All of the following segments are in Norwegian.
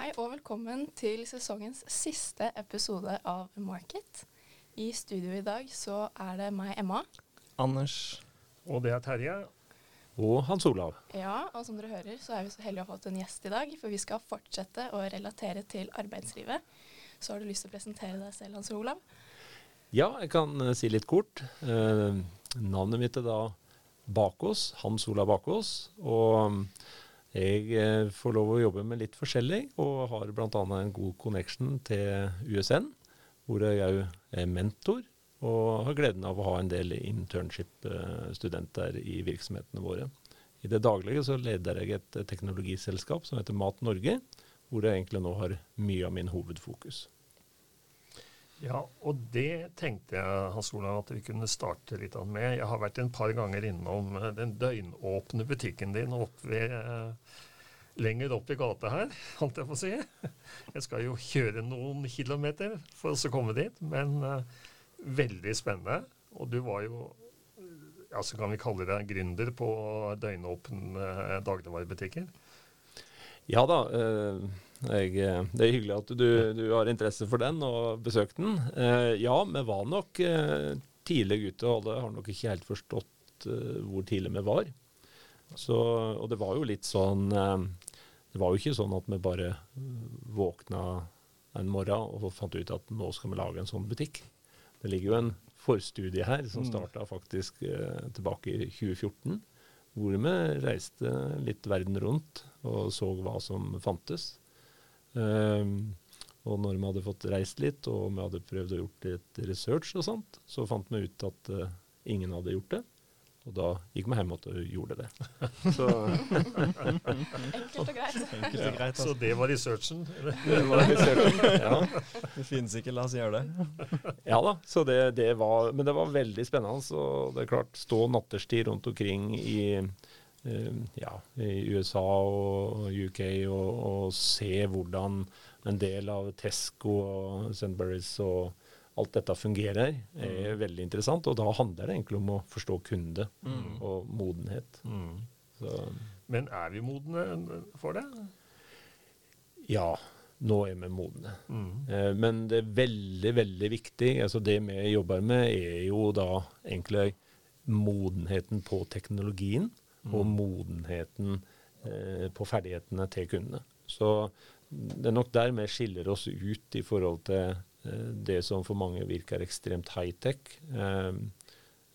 Hei og velkommen til sesongens siste episode av Market. I studio i dag så er det meg, Emma. Anders. Og det er Terje. Og Hans Olav. Ja, og som dere hører så er vi så heldige å ha fått en gjest i dag, for vi skal fortsette å relatere til arbeidslivet. Så har du lyst til å presentere deg selv, Hans Olav? Ja, jeg kan uh, si litt kort. Uh, navnet mitt er da Bakås, Hans Olav Bakås. Og jeg uh, får lov å jobbe med litt forskjellig, og har bl.a. en god connection til USN, hvor jeg òg er mentor. Og har gleden av å ha en del internship-studenter i virksomhetene våre. I det daglige så leder jeg et teknologiselskap som heter Mat Norge, hvor jeg egentlig nå har mye av min hovedfokus. Ja, og det tenkte jeg Hans Olav, at vi kunne starte litt med. Jeg har vært en par ganger innom eh, den døgnåpne butikken din opp ved, eh, lenger opp i gata her, holdt jeg på å si. Jeg skal jo kjøre noen kilometer for å komme dit, men eh, veldig spennende. Og du var jo ja, så kan vi kalle deg gründer på døgnåpne dagligvarebutikker? Ja da. Eh, jeg, eh, det er hyggelig at du, du, har interesse for den og besøkt den. Eh, ja, vi var nok tidlig ute, og alle har nok ikke helt forstått hvor tidlig vi var. Så, og det var jo litt sånn Det var jo ikke sånn at vi bare våkna en morgen og fant ut at nå skal vi lage en sånn butikk. Det ligger jo en forstudie her som mm. starta faktisk tilbake i 2014 hvor vi reiste litt verden rundt og så hva som fantes. Um, og når vi hadde fått reist litt, og vi hadde prøvd å gjort litt research og sånt, så fant vi ut at uh, ingen hadde gjort det. Og da gikk vi hjem og gjorde det. Så. Enkelt og greit. Enkelt og greit altså. Så det var researchen? det var researchen, ja. Det finnes ikke, la oss gjøre det. ja da, så det, det, var, men det var veldig spennende. Så det er klart, stå natterstid rundt omkring i, ja, i USA og UK og, og, se hvordan en del av Tesco og Sandberries og alt dette fungerer, er mm. veldig interessant. Og da handler det egentlig om å forstå kunde mm. og modenhet. Mm. Men er vi modne for det? Ja, nå er vi modne. Mm. Eh, men det er veldig, veldig viktig. altså Det vi jobber med, er jo da egentlig modenheten på teknologien og mm. modenheten eh, på ferdighetene til kundene. Så det er nok der vi skiller oss ut i forhold til Eh, det som for mange virker ekstremt high-tech. Eh,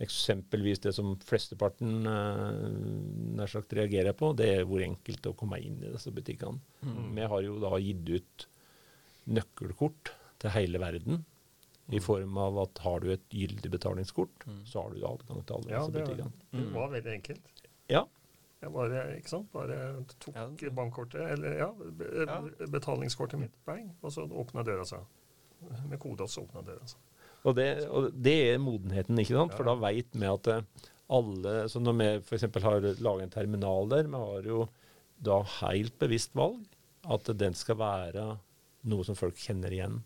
eksempelvis det som flesteparten nær sagt reagerer på, det er hvor enkelt det er å komme inn i disse butikkene. Mm. Vi har jo da gitt ut nøkkelkort til hele verden. I mm. form av at har du et gyldig betalingskort, mm. så har du adgang til alle ja, disse butikkene. Ja, det var veldig enkelt. Ja. Jeg bare, ikke sant? bare tok ja. bankkortet, eller ja, betalingskortet mitt, bang, og så åpna døra seg med kode så åpna døra. seg. Og det, og det, er modenheten, ikke sant? For da veit vi at eh, alle så Når vi f.eks. har laget en terminal der, vi har jo da helt bevisst valg at den skal være noe som folk kjenner igjen.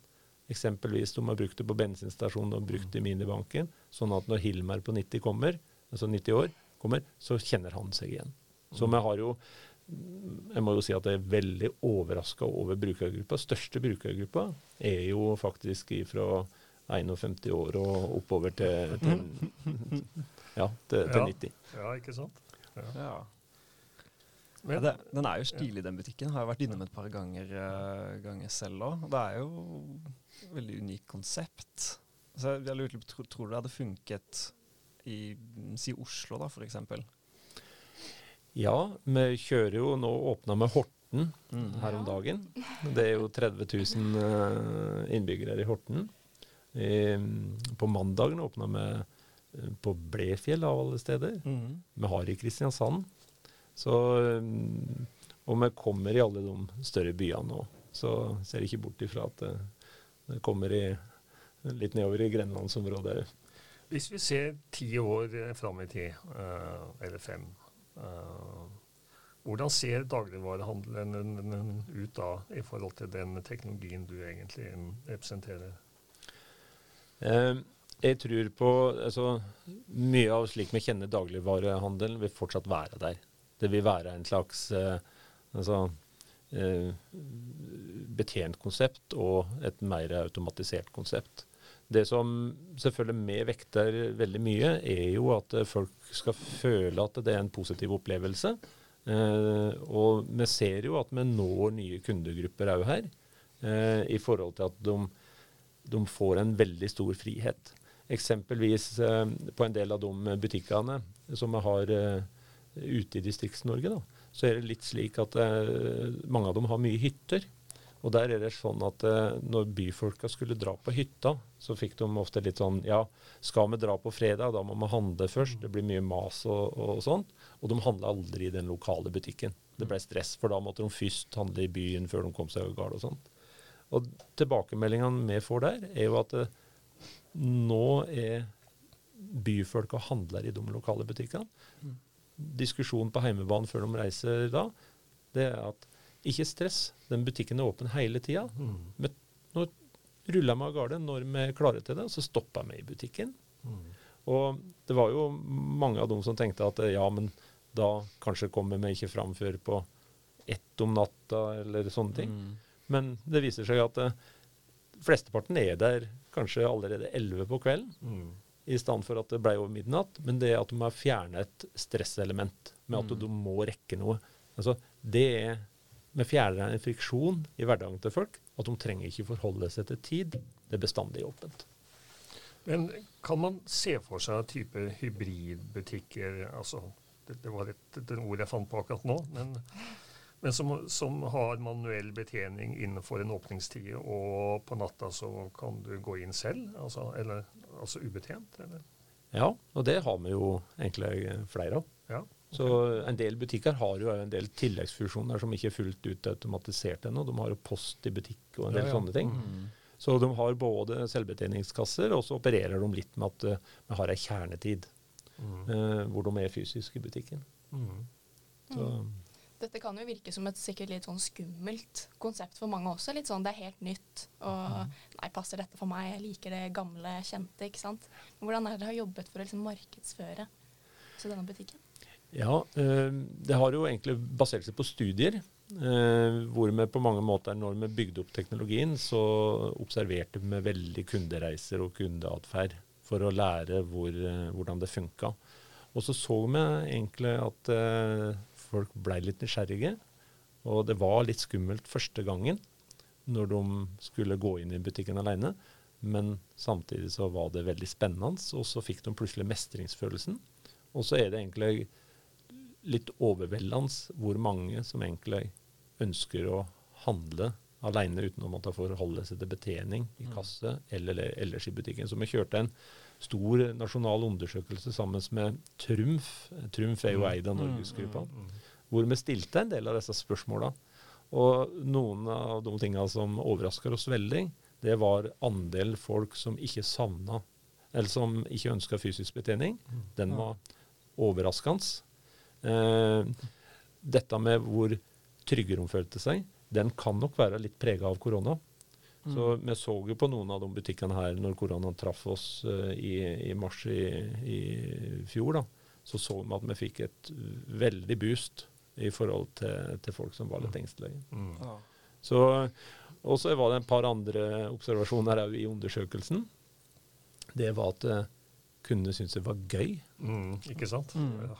Eksempelvis om man har brukt det på bensinstasjonen og brukt det i minibanken, sånn at når Hilmar på 90 kommer, altså 90 år, kommer, så kjenner han seg igjen. Så vi har jo jeg må jo si at jeg er veldig overraska over brukergruppa. Største brukergruppa er jo faktisk fra 51 år og oppover til, til, ja, til, til 90. Ja, ikke sant? Ja. ja. Men, ja, det, den er jo stilig, den butikken. Har jeg vært innom et par ganger, uh, ganger selv òg. Det er jo et veldig unikt konsept. Så jeg lurer på, Tror du det hadde funket i si Oslo, da, f.eks.? Ja, vi kjører jo nå åpna med Horten mm. her om dagen. Det er jo 30 000 innbyggere innbyggere i Horten. på mandagen åpna vi eh, på Blefjell av alle steder. Mm. Vi har i Kristiansand. Så, eh, og vi kommer i alle de større byene nå. Så ser jeg ikke bort ifra at det, det kommer i, litt nedover i grenlandsområdet. Hvis vi ser ti år fram i tid, eller fem, Uh, hvordan ser dagligvarehandelen ut da, i forhold til den teknologien du egentlig representerer? Jeg tror på altså, Mye av slik vi kjenner dagligvarehandelen, vil fortsatt være der. Det vil være en slags altså, eh, betjent konsept og et mer automatisert konsept. Det som selvfølgelig vi vekter veldig mye, er jo at folk skal føle at det er en positiv opplevelse. Eh, og vi ser jo at vi når nye kundegrupper òg her, eh, i forhold til at de, de, får en veldig stor frihet. Eksempelvis eh, på en del av de butikkene som vi har eh, ute i Distrikts-Norge, så er det litt slik at eh, mange av dem har mye hytter. Og der er det sånn at eh, når byfolka skulle dra på hytta, så fikk de ofte litt sånn Ja, skal vi dra på fredag, da må vi handle først. Det blir mye mas og, og sånt. Og de handla aldri i den lokale butikken. Det ble stress, for da måtte de først handle i byen før de kom seg over gårde og sånt. Og tilbakemeldingene vi får der, er jo at det, nå er byfolk og handler i de lokale butikkene. Diskusjonen på heimebane før de reiser da, det er at ikke stress. Den butikken er åpen hele tida. Mm. Nå ruller meg av gårde når vi klare til det, og så stopper vi i butikken. Mm. Og det var jo mange av dem som tenkte at ja, men da kanskje kommer vi ikke fram før på ett om natta, eller sånne ting. Mm. Men det viser seg at uh, flesteparten er der kanskje allerede elleve på kvelden. Mm. I stedet for at det ble over midnatt. Men det at de har fjernet et stresselement med at mm. du må rekke noe. Altså, det er vi fjerner en friksjon i hverdagen til folk. At de trenger ikke forholde seg til tid. Det er bestandig åpent. Men kan man se for seg type hybridbutikker altså, det, det, var et, et ord jeg fant på akkurat nå. Men, men som, som, har manuell betjening innenfor en åpningstid, og på natta så kan du gå inn selv? Altså, eller, altså ubetjent? Eller? Ja, og det har vi jo egentlig flere av. Ja. Så en del butikker har jo en del tilleggsfusjoner som ikke er fullt ut automatisert ennå. De har jo post i butikk og en del ja, ja. sånne ting. Mm. Så de har både selvbetjeningskasser, og så opererer de litt med at uh, vi har ei kjernetid mm. Eh, hvor de er fysisk i butikken. Mm. mm. Dette kan jo virke som et sikkert litt sånn skummelt konsept for mange også. Litt sånn det er helt nytt, og mm. nei, passer dette for meg? Jeg liker det gamle, kjente, ikke sant. Men hvordan er det dere har jobbet for å liksom markedsføre denne butikken? Ja, eh, det har jo egentlig basert seg på studier. Eh, hvor vi på mange måter, når vi bygde opp teknologien, så observerte vi veldig kundereiser og kundeatferd for å lære hvor, eh, hvordan det funka. Og så så vi egentlig at folk ble litt nysgjerrige. Og det var litt skummelt første gangen når de skulle gå inn i butikken alene. Men samtidig så var det veldig spennende, og så fikk de plutselig mestringsfølelsen. Og så er det egentlig litt overveldende hvor mange som egentlig ønsker å handle alene uten å måtte forholde seg til betjening i mm. kasse eller ellers i butikken. Så vi kjørte en stor nasjonal undersøkelse sammen med Trumf. Trumf er jo mm. eid av Norgesgruppa. Mm, hvor vi stilte en del av disse spørsmåla. Og noen av de tingene som overrasker oss veldig, det var andel folk som ikke savna, eller som ikke ønska fysisk betjening. Den var overraskende. Eh, dette med hvor trygge de følte seg, den kan nok være litt prega av korona. Mm. Så vi så jo på noen av de butikkene her når koronaen traff oss uh, i, i, mars i, i, fjor. da, Så så vi at vi fikk et veldig boost i forhold til, til folk som var litt mm. engstelige. Mm. Ja. Så, og så var det et par andre observasjoner òg i undersøkelsen. Det var at uh, kundene syntes det var gøy. Mm, ikke sant? Mm. Ja.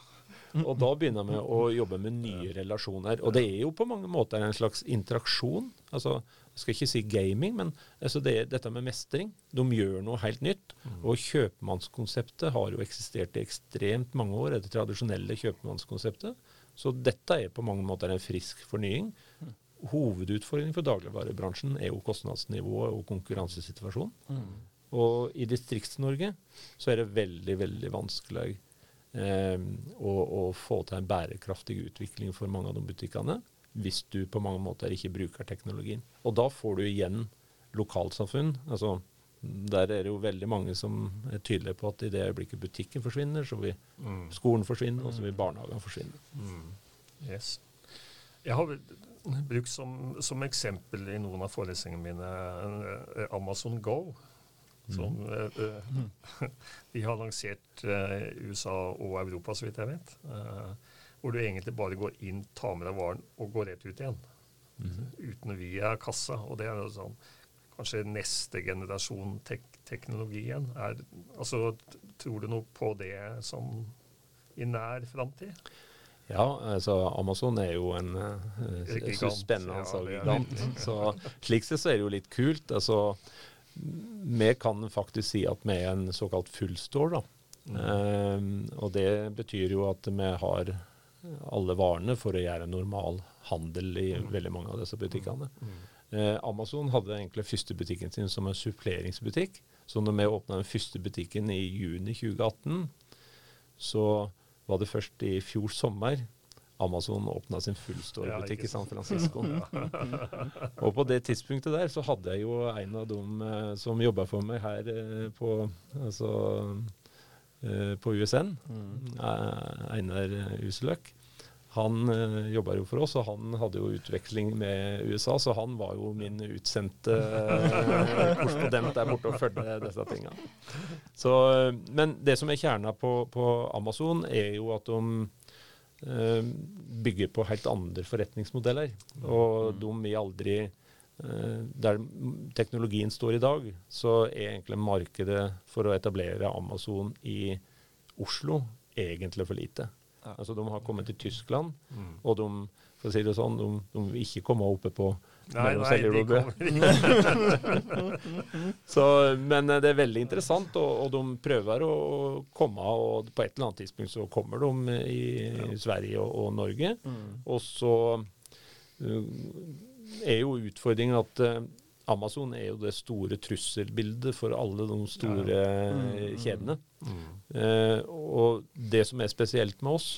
Og da begynner vi å jobbe med nye relasjoner. Og det er jo på mange måter en slags interaksjon. Altså, jeg skal ikke si gaming, men altså det, dette med mestring. De gjør noe helt nytt. Mm. Og kjøpmannskonseptet har jo eksistert i ekstremt mange år, det tradisjonelle kjøpmannskonseptet. Så dette er på mange måter en frisk fornying. Mm. Hovedutfordringen for dagligvarebransjen er jo kostnadsnivået og konkurransesituasjonen. Mm. Og i Distrikts-Norge så er det veldig, veldig vanskelig og, ehm, og, få til en bærekraftig utvikling for mange av de butikkene. Hvis du på mange måter ikke bruker teknologien. Og da får du igjen lokalsamfunn. altså der er det jo veldig mange som er tydelige på at i det øyeblikket butikken forsvinner, så vil mm. skolen forsvinne, og så vil barnehagen forsvinne. Mm. Yes. Jeg har brukt som, som, eksempel i noen av forelesningene mine eh, Amazon Go som uh, de har lansert uh, USA og Europa, så vidt jeg vet. Hvor du egentlig bare går inn, tar med deg varen og går rett ut igjen. mm. uten via kassa. Og det er sånn kanskje neste generasjon tek igjen Er, altså, tror du noe på det som i nær framtid? Ja, altså Amazon er jo en uh, spennende ja, gigant. Så slik sett så er det jo litt kult. Altså, vi kan faktisk si at vi er en såkalt fullstore. Mm. Um, og det betyr jo at vi har alle varene for å gjøre normal handel i mm. veldig mange av disse butikkene. Mm. Eh, Amazon hadde egentlig første butikken sin som en suppleringsbutikk. Så når vi åpna den første butikken i juni 2018, så var det først i fjor sommer Amazon åpna sin fullstore-butikk ja, i San Francisco. og på det tidspunktet der så hadde jeg jo en av dem eh, som jobba for meg her eh, på, altså, eh, på USN, mm. Eh, Einar Useløk. Han uh, jobba jo for oss, og han hadde jo utveksling med USA, så han var jo min utsendte uh, korrespondent der borte og fulgte disse tinga. men det som er kjerna på, på, Amazon, er jo at de bygger på helt andre forretningsmodeller. Og mm. de vil aldri uh, Der teknologien står i dag, så er egentlig markedet for å etablere Amazon i Oslo egentlig for lite. Altså De har kommet til Tyskland, mm. og de for å si det sånn, de, de vil ikke komme oppe på Nei, nei, de kommer så, Men eh, det er veldig interessant, og, og, de prøver å komme. og På et eller annet tidspunkt så kommer de i ja. Sverige og, og Norge. Mm. Og så uh, er jo utfordringen at uh, Amazon er jo det store trusselbildet for alle de store ja. mm, mm, kjedene. Mm. Eh, og det som er spesielt med oss,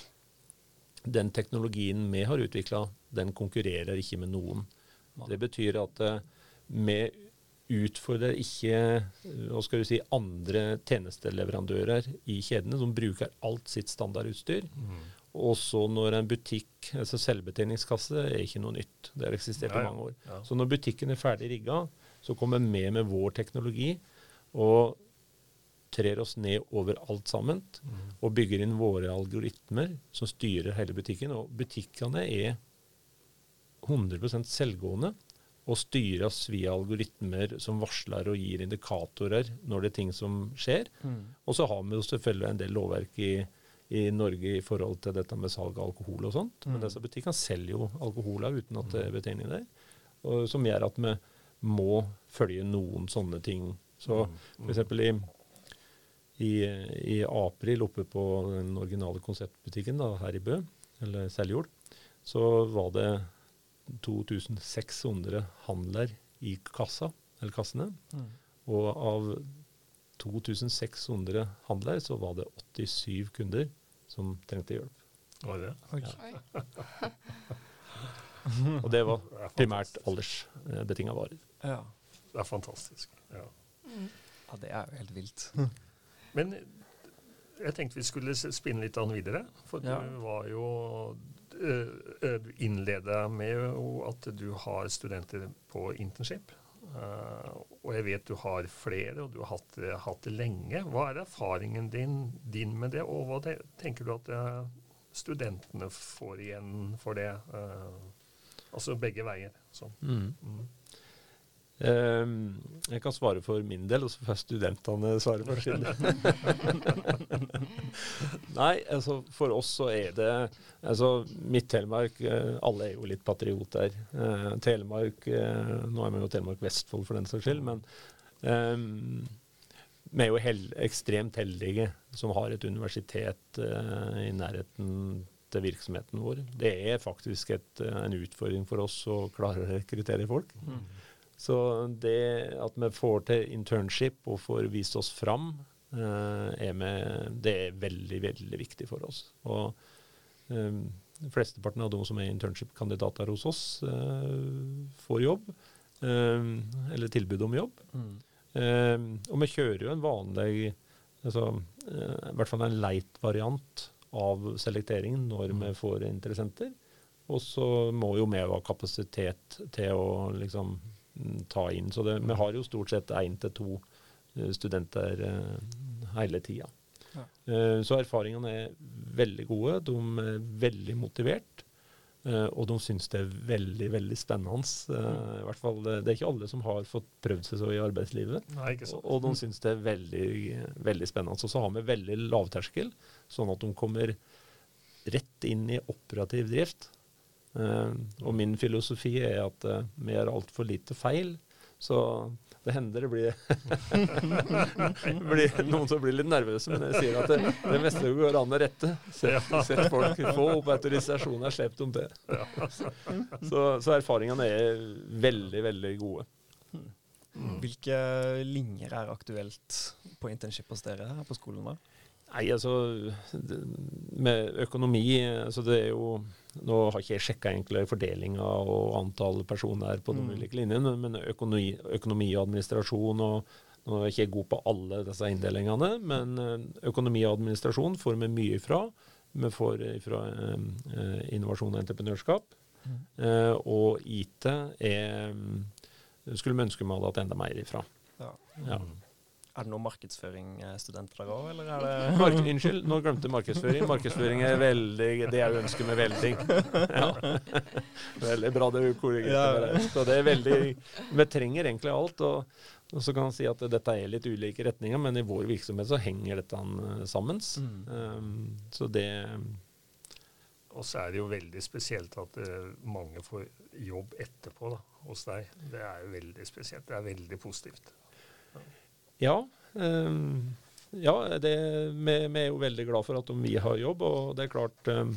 den teknologien vi har utvikla, den konkurrerer ikke med noen. Det betyr at eh, vi utfordrer ikke hva skal du si, andre tjenesteleverandører i kjedene som bruker alt sitt standardutstyr. Mm. Og så når en butikk, altså selvbetjeningskasse, er ikke noe nytt. Det har eksistert i mange år. Ja. Så når butikken er ferdig rigga, så kommer vi med med vår teknologi og trer oss ned over alt sammen. Mm. Og bygger inn våre algoritmer som styrer hele butikken. Og butikkene er 100% selvgående og styres via algoritmer som varsler og gir indikatorer når det er ting som skjer. Mm. Og så har vi jo selvfølgelig en del lovverk i i Norge i forhold til dette med salg av alkohol og sånt. Mm. Men disse butikkene selger jo alkohol uten at det er betegning der. Og, som gjør at vi må følge noen sånne ting. Så mm. mm. f.eks. i i, i, april oppe på den originale konseptbutikken da, her i Bø, eller Seljord, så var det 2600 handler i kassa, eller kassene. Mm. Og av 2600 handler så var det 87 kunder som trengte hjelp. Var det? Ja. og det var primært aldersbetinga varer. Ja. Det er fantastisk. Ja. Mm. ja, det er jo helt vilt. Men jeg tenkte vi skulle spinne litt an videre. For ja. du var jo innleda med at du har studenter på internship. Uh, og jeg vet du har flere, og du har hatt, hatt det lenge. Hva er erfaringen din, din, med det, og hva tenker du at studentene får igjen for det? Altså begge veier. Sånn. Mm. Mm. Um, jeg kan svare for min del, og så får studentene svare for sin del. Nei, altså for oss så er det altså Midt-Telemark uh, Alle er jo litt patrioter. Uh, Telemark uh, Nå er vi jo Telemark Vestfold for den saks skyld, men um, vi er jo hel ekstremt heldige som har et universitet i nærheten til virksomheten vår. Det er faktisk et, en utfordring for oss å klare å rekruttere folk. Mm. Så det at vi får til internship og får vist oss fram, uh, er med, det er veldig, veldig viktig for oss. Og um, Flesteparten av de som er internship-kandidater hos oss, uh, får jobb. Um, eller tilbud om jobb. Mm. Um, og vi kjører jo en vanlig altså, uh, I hvert fall en leit variant av selekteringen når mm. vi får interessenter. Og så må jo vi ha kapasitet til å liksom ta inn. Så det, vi har jo stort sett én til to eh, studenter uh, hele tida. Ja. Uh, så erfaringene er veldig gode. De er veldig motivert. Og de syns det er veldig veldig spennende. I hvert fall, det, er ikke alle som har fått prøvd seg så i arbeidslivet. Nei, og de syns det er veldig, veldig spennende. Og så har vi veldig lavterskel, sånn at de kommer rett inn i operativ drift. Uh, og min filosofi er at vi gjør altfor lite feil. Så det hender det blir, blir, noen som blir litt nervøse, men jeg sier at det, det meste går an å rette. Sett, folk få opp autorisasjoner, slipp dem til. Så, så erfaringene er veldig, veldig gode. Hvilke linjer er aktuelt på internship hos dere her på skolen? da? Nei, altså Med økonomi altså det er jo Nå har ikke jeg sjekka fordelinga og antall personer på de mm. ulike linjene, men økonomi, økonomi, og administrasjon og Nå er jeg ikke god på alle disse inndelingene, men eh, økonomi og administrasjon får vi mye ifra. Vi får fra eh, eh, innovasjon og entreprenørskap. Mm. Eh, og IT er skulle vi ønske vi hadde hatt enda mer ifra. Ja. ja. Er det noen markedsføringsstudenter der òg, eller er det Mark Unnskyld, nå glemte markedsføring. Markedsføring er veldig det jeg ønsker med veldig. Ja. Veldig bra det korrigerte. Ja. Så det er veldig Vi trenger egentlig alt. og, og så kan man si at dette er litt ulike retninger, men i vår virksomhet så henger dette sammen. Mm. Um, så det og så er det jo veldig spesielt at uh, mange får jobb etterpå da, hos deg. Det er jo veldig spesielt. Det er veldig positivt. Ja. Um, ja, det, vi, vi, er jo veldig glad for at vi har jobb, og det er klart um,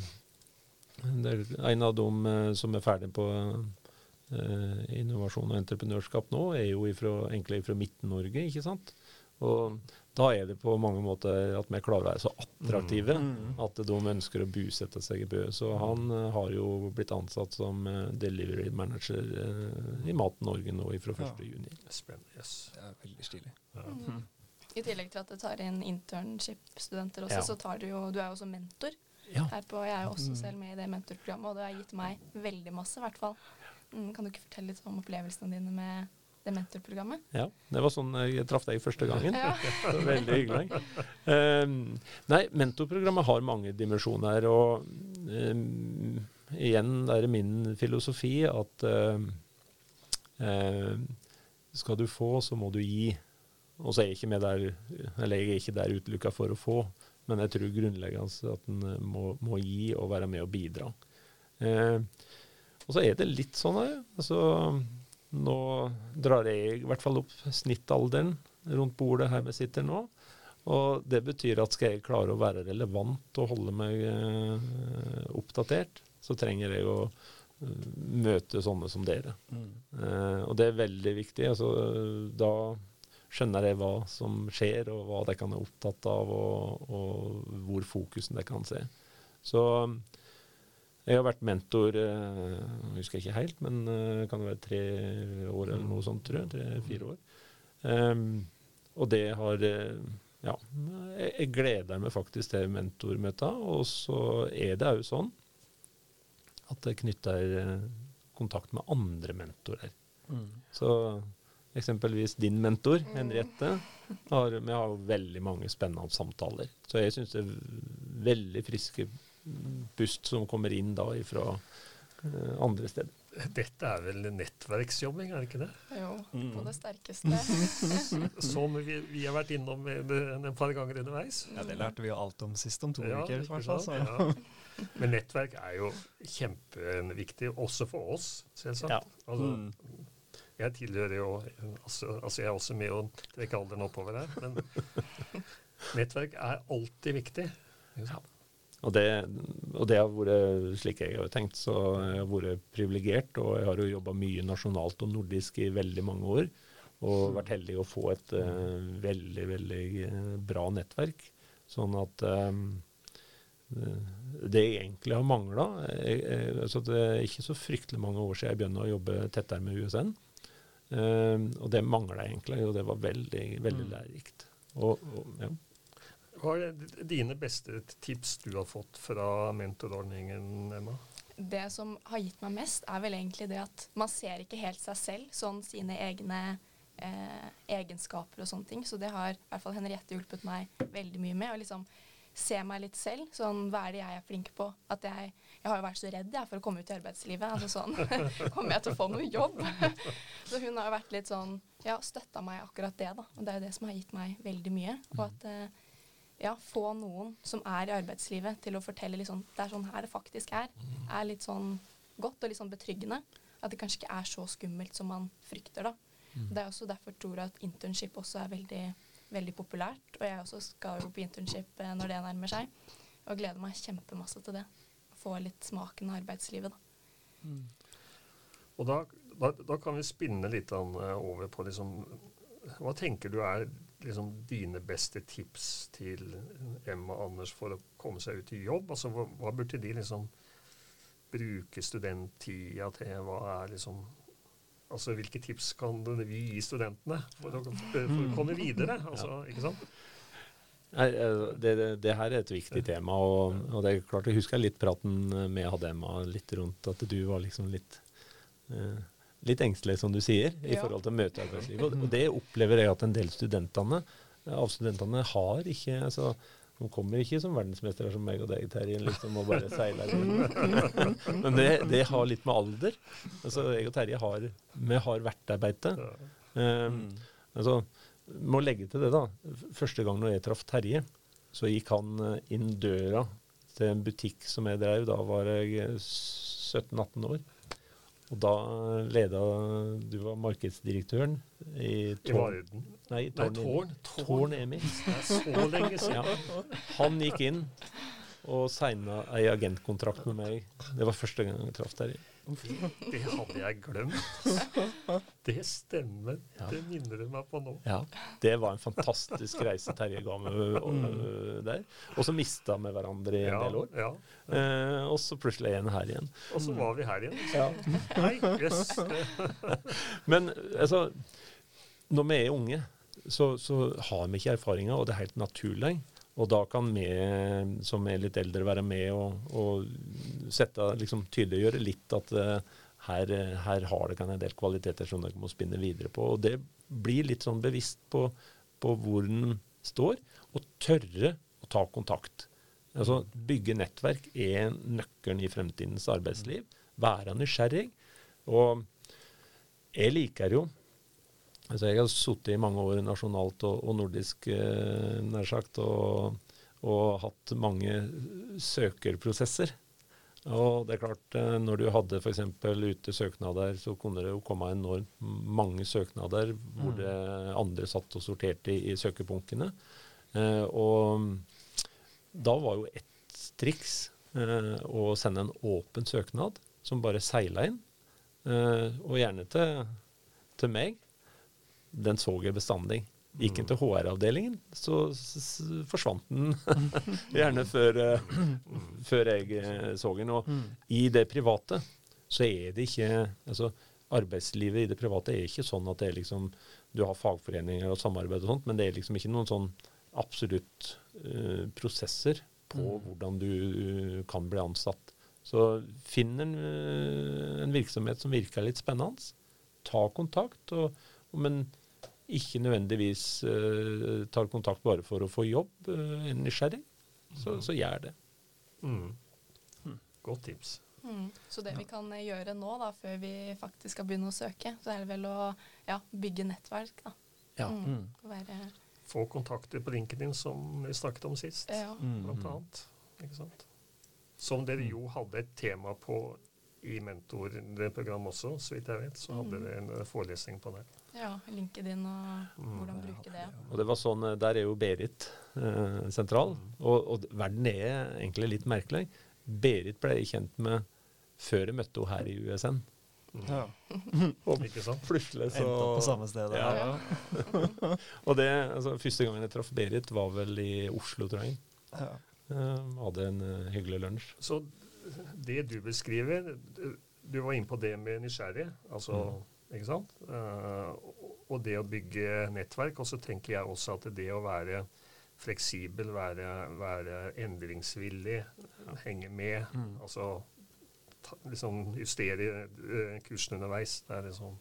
det er En av dem uh, som er ferdig på uh, innovasjon og entreprenørskap nå, er jo ifra, egentlig fra Midt-Norge, ikke sant. Og da er det på mange måter at vi klarer å være så attraktive mm. mm. at de ønsker å busette seg i Bø. Så han uh, har jo blitt ansatt som uh, delivery manager uh, i Mat Norge nå fra 1.6. Ja. Yes. Det er veldig stilig. Ja. Mm. I tillegg til at du tar inn internship-studenter også, ja. så tar du jo Du er jo også mentor. Her på, jeg er jo også mm. selv med i det mentorprogrammet, og det har gitt meg veldig masse, i hvert fall. Mm, kan du ikke fortelle litt om opplevelsene dine med det mentorprogrammet. Ja, det var sånn jeg traff deg første gangen. Ja. Veldig hyggelig. Um, nei, mentorprogrammet har mange dimensjoner. Og um, igjen er det min filosofi at uh, skal du få, så må du gi. Og så er jeg ikke, der, jeg er ikke der utelukka for å få, men jeg tror grunnleggende at en må, må, gi og være med og bidra. Uh, og så er det litt sånn. Altså, nå drar jeg i hvert fall opp snittalderen rundt bordet her vi sitter nå. Og det betyr at skal jeg klare å være relevant og holde meg eh, oppdatert, så trenger jeg å uh, møte sånne som dere. Mm. Eh, og det er veldig viktig. Altså, da skjønner jeg hva som skjer, og hva de kan være opptatt av, og, og hvor fokusen de kan se. Så jeg har vært mentor jeg eh, husker ikke helt, men det eh, kan det være tre år eller noe sånt, tror jeg. Tre-fire år. Um, og det har eh, Ja, jeg gleder meg faktisk til mentormøter. Og så er det òg sånn at det knytter kontakt med andre mentorer. Mm. Så eksempelvis din mentor. Henriette, har, vi har veldig mange spennende samtaler. Så jeg syns det er veldig friske pust som kommer inn da fra eh, andre steder. Dette er vel nettverksjobbing, er det ikke det? Jo, mm. på det sterkeste. som vi, vi, har vært innom en, par ganger underveis. Ja, Det lærte vi jo alt om sist, om to ja, uker. Ja. Men nettverk er jo kjempeviktig, også for oss, selvsagt. Ja. Altså, mm. Jeg tilhører jo altså, altså, jeg er også med å trekke alderen oppover her, men nettverk er alltid viktig. Ja. Og det, og det, har vært slik jeg har tenkt. Så jeg har vært privilegert, og jeg har jo jobba mye nasjonalt og nordisk i veldig mange år. Og vært heldig å få et uh, veldig, veldig uh, bra nettverk. Sånn at um, det jeg egentlig har mangla altså Det er ikke så fryktelig mange år siden jeg begynte å jobbe tettere med USN. Um, og det mangla egentlig, og det var veldig, veldig mm. lærerikt. Og, og, ja. Hva er dine beste tips du har fått fra mentorordningen, Emma? Det som har gitt meg mest, er vel egentlig det at man ser ikke helt seg selv, sånn sine egne eh, egenskaper og sånne ting. Så det har i hvert fall Henriette hjulpet meg veldig mye med. Å liksom se meg litt selv. Sånn, hva er det jeg er flink på? At jeg, jeg har jo vært så redd jeg, for å komme ut i arbeidslivet. Altså sånn, Kommer jeg til å få noe jobb? så hun har jo vært litt sånn Ja, støtta meg akkurat det, da. Og det er jo det som har gitt meg veldig mye. Og at eh, ja, få noen som er i arbeidslivet til å fortelle liksom, det er sånn her det faktisk er, er litt sånn godt og litt sånn betryggende. At det kanskje ikke er så skummelt som man frykter, da. Det er også derfor tror jeg at internship også er veldig, veldig populært. Og jeg også skal jo på internship eh, når det nærmer seg. Og gleder meg kjempemasse til det. Få litt smaken av arbeidslivet, da. Og da, da, da kan vi spinne litt eh, over på liksom Hva tenker du er liksom dine beste tips til Emma og Anders for å komme seg ut i jobb? Altså, hva, hva burde de liksom bruke studenttida til? Hva er liksom Altså, hvilke tips kan vi gi studentene for å, for å komme videre? Altså, ikke sant? Nei, eh, det, det, det her er et viktig tema, og, og det er klart jeg husker litt praten med Hadema litt rundt at du var liksom litt eh, litt engstelig, som du sier, i Ja. forhold til å møte arbeidslivet. Og, det opplever jeg at en del studentene, av studentene har ikke altså, De kommer ikke som verdensmestere som meg og deg, Terje, liksom, og bare seiler inn. Men det, det har litt med alder. Altså, jeg og Terje har, vi har vertarbeite. Um, altså, må legge til det, da. Første gang når jeg traff Terje, så gikk han eh, inn døra til en butikk som jeg drev. Da var jeg eh, 17-18 år. Og da leda Du var markedsdirektøren i I Tårn. Varden. Nei, Nei, Tårn, Tårn. Tårn Emil. Det er så lenge siden. Ja. Han gikk inn og signa ei agentkontrakt med meg. Det var første gang jeg traff Terje. Det hadde jeg glemt. Det stemmer. Ja. Det minner du meg på nå. Ja, Det var en fantastisk reise Terje ga meg øh, der. Og så mista vi hverandre i en Ja, del år. ja. Eh, og så plutselig er en her igjen. Og så var vi her igjen. Ja. Nei, jøss. Men altså, når vi er unge, så, så har vi ikke erfaringer, og det er helt naturlig. Og da kan vi som er litt eldre, være med og, og sette, liksom, tydeliggjøre litt at eh, her, her har det en del kvaliteter som dere må spinne videre på. Og det blir litt sånn bevisst på, på hvor den står, og tørre å ta kontakt. Altså, bygge nettverk er nøkkelen i fremtidens arbeidsliv. Være nysgjerrig. Og jeg liker jo altså Jeg har sittet i mange år nasjonalt og, og nordisk, eh, nær sagt, og, og hatt mange søkerprosesser. Og det er klart, eh, når du hadde f.eks. ute søknader, så kunne det jo komme enormt mange søknader hvor Mm. det andre satt og sorterte i, i søkebunkene. Eh, og da var jo ett triks eh, å sende en åpen søknad som bare seila inn. Eh, og gjerne til, til meg. Den så jeg bestandig. Gikk den til HR-avdelingen, så forsvant den gjerne før, eh, før jeg eh, så den. Og i det private så er det ikke altså Arbeidslivet i det private er ikke sånn at det er liksom du har fagforeninger og samarbeid og sånt, men det er liksom ikke noen sånn absolutt uh, prosesser på hvordan du uh, kan bli ansatt. Så finn en, uh, en virksomhet som virker litt spennende. Ta kontakt, og, og, men ikke nødvendigvis uh, tar kontakt bare for å få jobb. Uh, er nysgjerrig, så, så gjør det. Mm. Godt tips. Mm. Så det vi kan eh, gjøre nå, da, før vi faktisk skal begynne å søke, så er det vel å ja, bygge nettverk. da. Ja. Mm. Være, Få kontakter på LinkedIn, som vi snakket om sist, ja. blant annet. Ikke sant? Som dere jo hadde et tema på i mentorprogrammet også, så vidt jeg vet. Så hadde dere en forelesning på det. Ja, LinkedIn og hvordan bruke det. Og det var sånn, eh, Der er jo Berit eh, sentral, og, og verden er egentlig litt merkelig. Berit ble jeg kjent med før jeg møtte henne her i USN. Ja. Ikke sant? Plutselig så Endte opp på samme sted. Ja. Ja. Og det, altså, Første gangen jeg traff Berit, var vel i Oslo, tror jeg. Ja. Eh, hadde en uh, hyggelig lunsj. Så det du beskriver Du var inne på det med nysgjerrig, altså, ikke sant? Eh, og- det å bygge nettverk. Og så tenker jeg også at det å være fleksibel, være, være endringsvillig, henge med, altså ta, liksom justere eh, kursen underveis. Det er liksom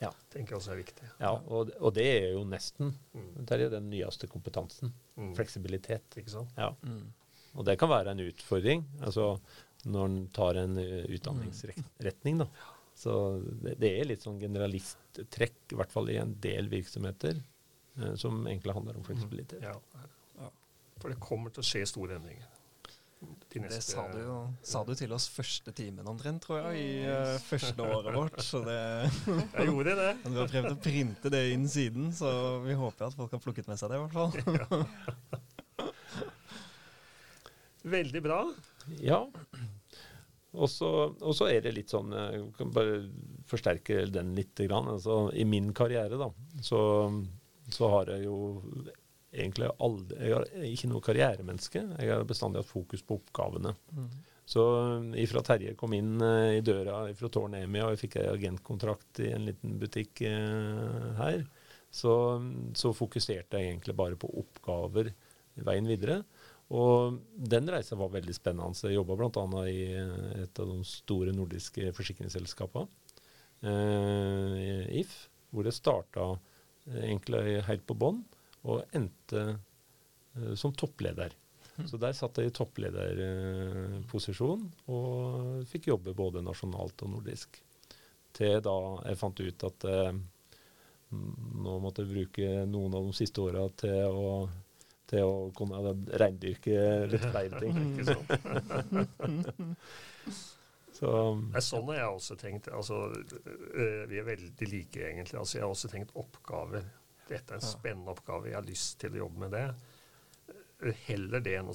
Ja. tenker jeg også er viktig. Ja, og, og det er jo nesten Mm. det er den nyeste kompetansen. Mm. Fleksibilitet. Ikke sant? Ja. Mm. Og det kan være en utfordring altså når en tar en uh, utdanningsretning. da. Så det, det er litt sånn generalisttrekk, i hvert fall i en del virksomheter, eh, som egentlig handler om fleksibilitet. Ja. Ja. For det kommer til å skje store endringer. De Det sa du, jo, sa du til oss første timen omtrent, tror jeg, i uh, første året vårt. Så det, Jeg gjorde det. du har prøvd å printe det inn siden, så vi håper at folk har plukket med seg det, i hvert fall. Veldig bra. Ja. Og så er det litt sånn Jeg kan bare forsterke den litt. Grann. Altså, I min karriere da, så, så har jeg jo egentlig aldri Jeg har ikke noe karrieremenneske. Jeg har bestandig hatt fokus på oppgavene. Så ifra Terje kom inn eh, i døra fra Tårn Emi, og jeg fikk en agentkontrakt i en liten butikk eh, her, så, så fokuserte jeg egentlig bare på oppgaver veien videre. Og den reisa var veldig spennende. Så jeg jobba bl.a. i et av de store nordiske forsikringsselskapene, eh, If, hvor jeg starta eh, egentlig helt på bånn, og endte eh, som toppleder. Så der satt jeg i topplederposisjon og fikk jobbe både nasjonalt og nordisk. Til da jeg fant ut at eh, nå måtte jeg bruke noen av de siste åra til å til å kunne reindyrke litt flere ting. Så Nei, sånn har jeg også tenkt. Altså, vi er veldig like, egentlig. Altså, jeg har også tenkt oppgaver. Dette er en spennende oppgave. Jeg har lyst til å jobbe med det. Heller det enn å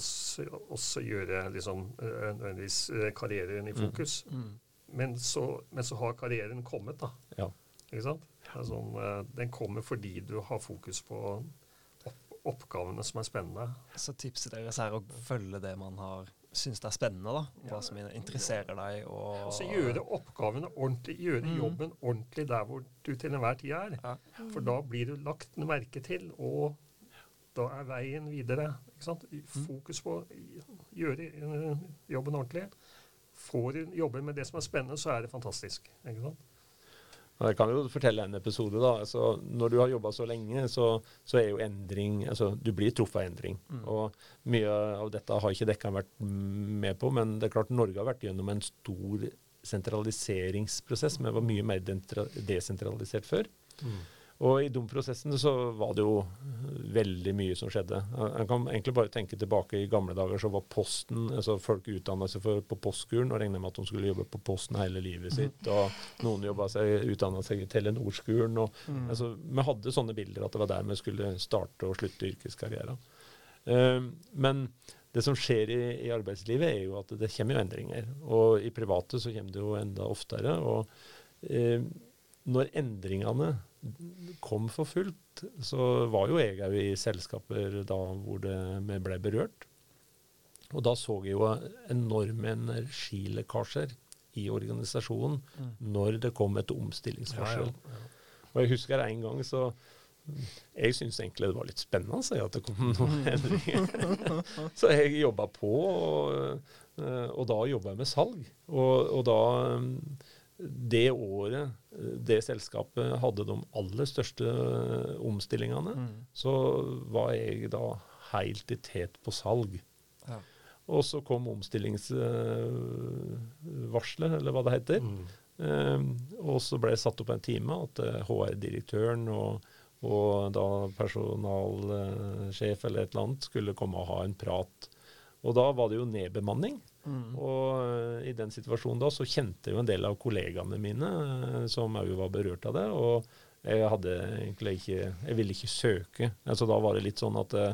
også gjøre liksom, nødvendigvis karrieren i fokus. Mm. Men, så, men så har karrieren kommet, da. ja. Ikke sant? Altså, øh, den kommer fordi du har fokus på oppgavene som er spennende. Så tipset deres er å følge det man har syns det er spennende, da. Hva som interesserer deg. Og Altså gjøre oppgavene ordentlig, gjøre Mm. jobben ordentlig der hvor du til enhver tid er. Ja. For da blir du lagt merke til, og da er veien videre. Ikke sant? Fokus på å gjøre eh, jobben ordentlig. Får du jobbe med det som er spennende, så er det fantastisk. Ikke sant? Jeg kan jo fortelle en episode. da. Altså, når du har jobba så lenge, så, så er jo endring altså, Du blir truffet av endring. Mm. Og mye av dette har ikke Dekkan vært med på, men det er klart Norge har vært gjennom en stor sentraliseringsprosess. Vi var mye mer desentralisert før. Og i de prosessene så var det jo veldig mye som skjedde. Jeg kan egentlig bare tenke tilbake i gamle dager, så var Posten altså Folk utdanna seg for, på postskolen og regna med at de skulle jobbe på Posten hele livet sitt. Og noen seg, utdanna seg i Telenor-skolen. Mm. altså, Vi hadde sånne bilder at det var der vi skulle starte og slutte yrkeskarrieren. Uh, men det som skjer i, i arbeidslivet, er jo at det kommer jo endringer. Og i private så kommer det jo enda oftere. og eh, når endringene kom for fullt, så var jo jeg òg i selskaper da hvor det, ble berørt. Og da så jeg jo enorme energilekkasjer i organisasjonen Mm. når det kom et omstillingsvarsel. Ja, ja, ja. Og jeg husker en gang så Jeg syntes egentlig det var litt spennende å si at det kom noen endringer. så jeg jobba på, og, eh, og da jobba jeg med salg. Og, og da mm, Det året eh, det selskapet hadde de aller største eh, omstillingene, Mm. så var jeg da helt i tet på salg. Ja. Og så kom omstillingsvarselet, eller hva det heter. Mm. Um, og så ble det satt opp en time at eh, HR-direktøren og, og da personalsjef eller et eller annet skulle komme og ha en prat. Og da var det jo nedbemanning. Mm. Og eh, i den situasjonen da så kjente jo en del av kollegaene mine eh, som òg var berørt av det. Og jeg hadde egentlig ikke Jeg ville ikke søke. Altså da var det litt sånn at det,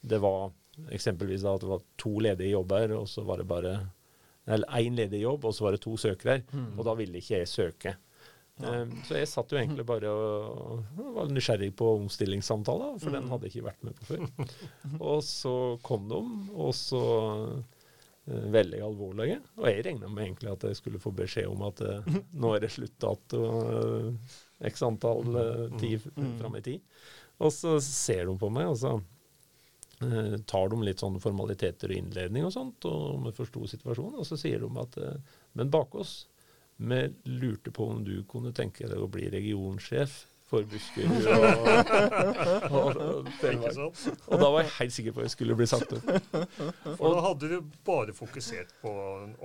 det var eksempelvis da at det var to ledige jobber, og så var det bare eller én ledig jobb, og så var det to søkere. Mm. Og da ville ikke jeg søke. Ja. så jeg satt jo egentlig bare og, var nysgjerrig på omstillingssamtaler, for den hadde jeg ikke vært med på før. og så kom de, og så eh, veldig alvorlige. Og jeg regna med egentlig at jeg skulle få beskjed om at uh, nå er det sluttdato uh, x antall uh, tid Mm. fram i tid. Og så ser de på meg, og så uh, tar de litt sånne formaliteter og innledning og sånt, og vi forsto situasjonen, og så sier de at eh, men bak oss Vi lurte på om du kunne tenke deg å bli regionsjef for busker og, og, og. Og da var jeg helt sikker på at jeg skulle bli sagt opp. For da hadde du bare fokusert på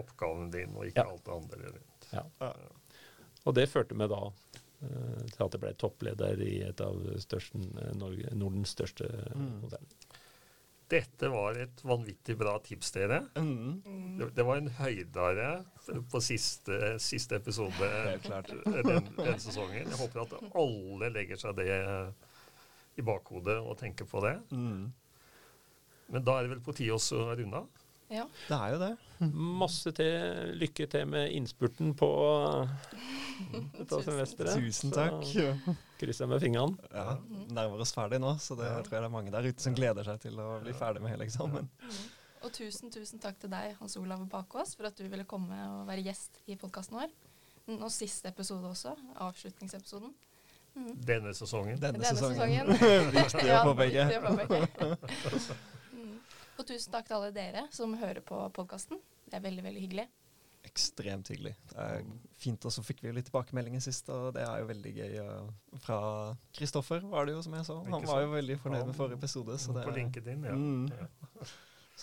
oppgaven din, og ikke Ja. alt det andre rundt. Ja. Og det førte meg da eh, til at jeg ble toppleder i et av største, Norge, Nordens største Mm. konsern. Dette var et vanvittig bra tips, dere. Mm. Det, det var en høydare på siste, siste episode den, den sesongen. Jeg håper at alle legger seg det i bakhodet og tenker på det. Mm. Men da er det vel på tide å runde av? Ja. Det er jo det. Masse til, lykke til med innspurten på dette semesteret. Tusen takk. Så krysser jeg med fingrene. Ja, nærmer oss ferdig nå, så det Ja. tror jeg det er mange der ute som gleder seg til å bli ferdig med hele eksamen. Og tusen, tusen takk til deg, Hans Olav Bakås, for at du ville komme og være gjest i podkasten vår. Mm, Og siste episode også. Avslutningsepisoden. Mm. Denne sesongen. Denne, Denne sesongen. sesongen. Viktig å Ja, påpeke. viktig å påpeke. Mm. Og tusen takk til alle dere som hører på podkasten. Det er veldig, veldig hyggelig. Ekstremt hyggelig. Det er fint, og så fikk vi jo litt tilbakemeldinger sist, og det er jo veldig gøy. Fra Kristoffer var det jo, som jeg så. Han var jo veldig fornøyd med forrige episode. Så det, På LinkedIn, ja. Mm.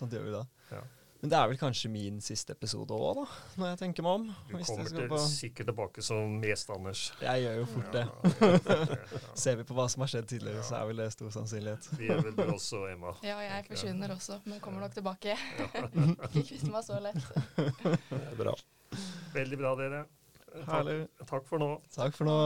sånt gjør vi da. Ja. Men det er vel kanskje min siste episode òg, da, når jeg tenker meg om. Du Hvis kommer jeg skal til, på sikkert tilbake som gjest, Anders. Jeg gjør jo fort det. Ja, Ser vi på hva som har skjedd tidligere, så er vel det stor sannsynlighet. Vi er vel du også, Emma. Ja, jeg forsvinner også, men kommer nok tilbake. Ikke kvitte meg så lett. Det er bra. Veldig bra, dere. Takk, takk for nå. Takk for nå.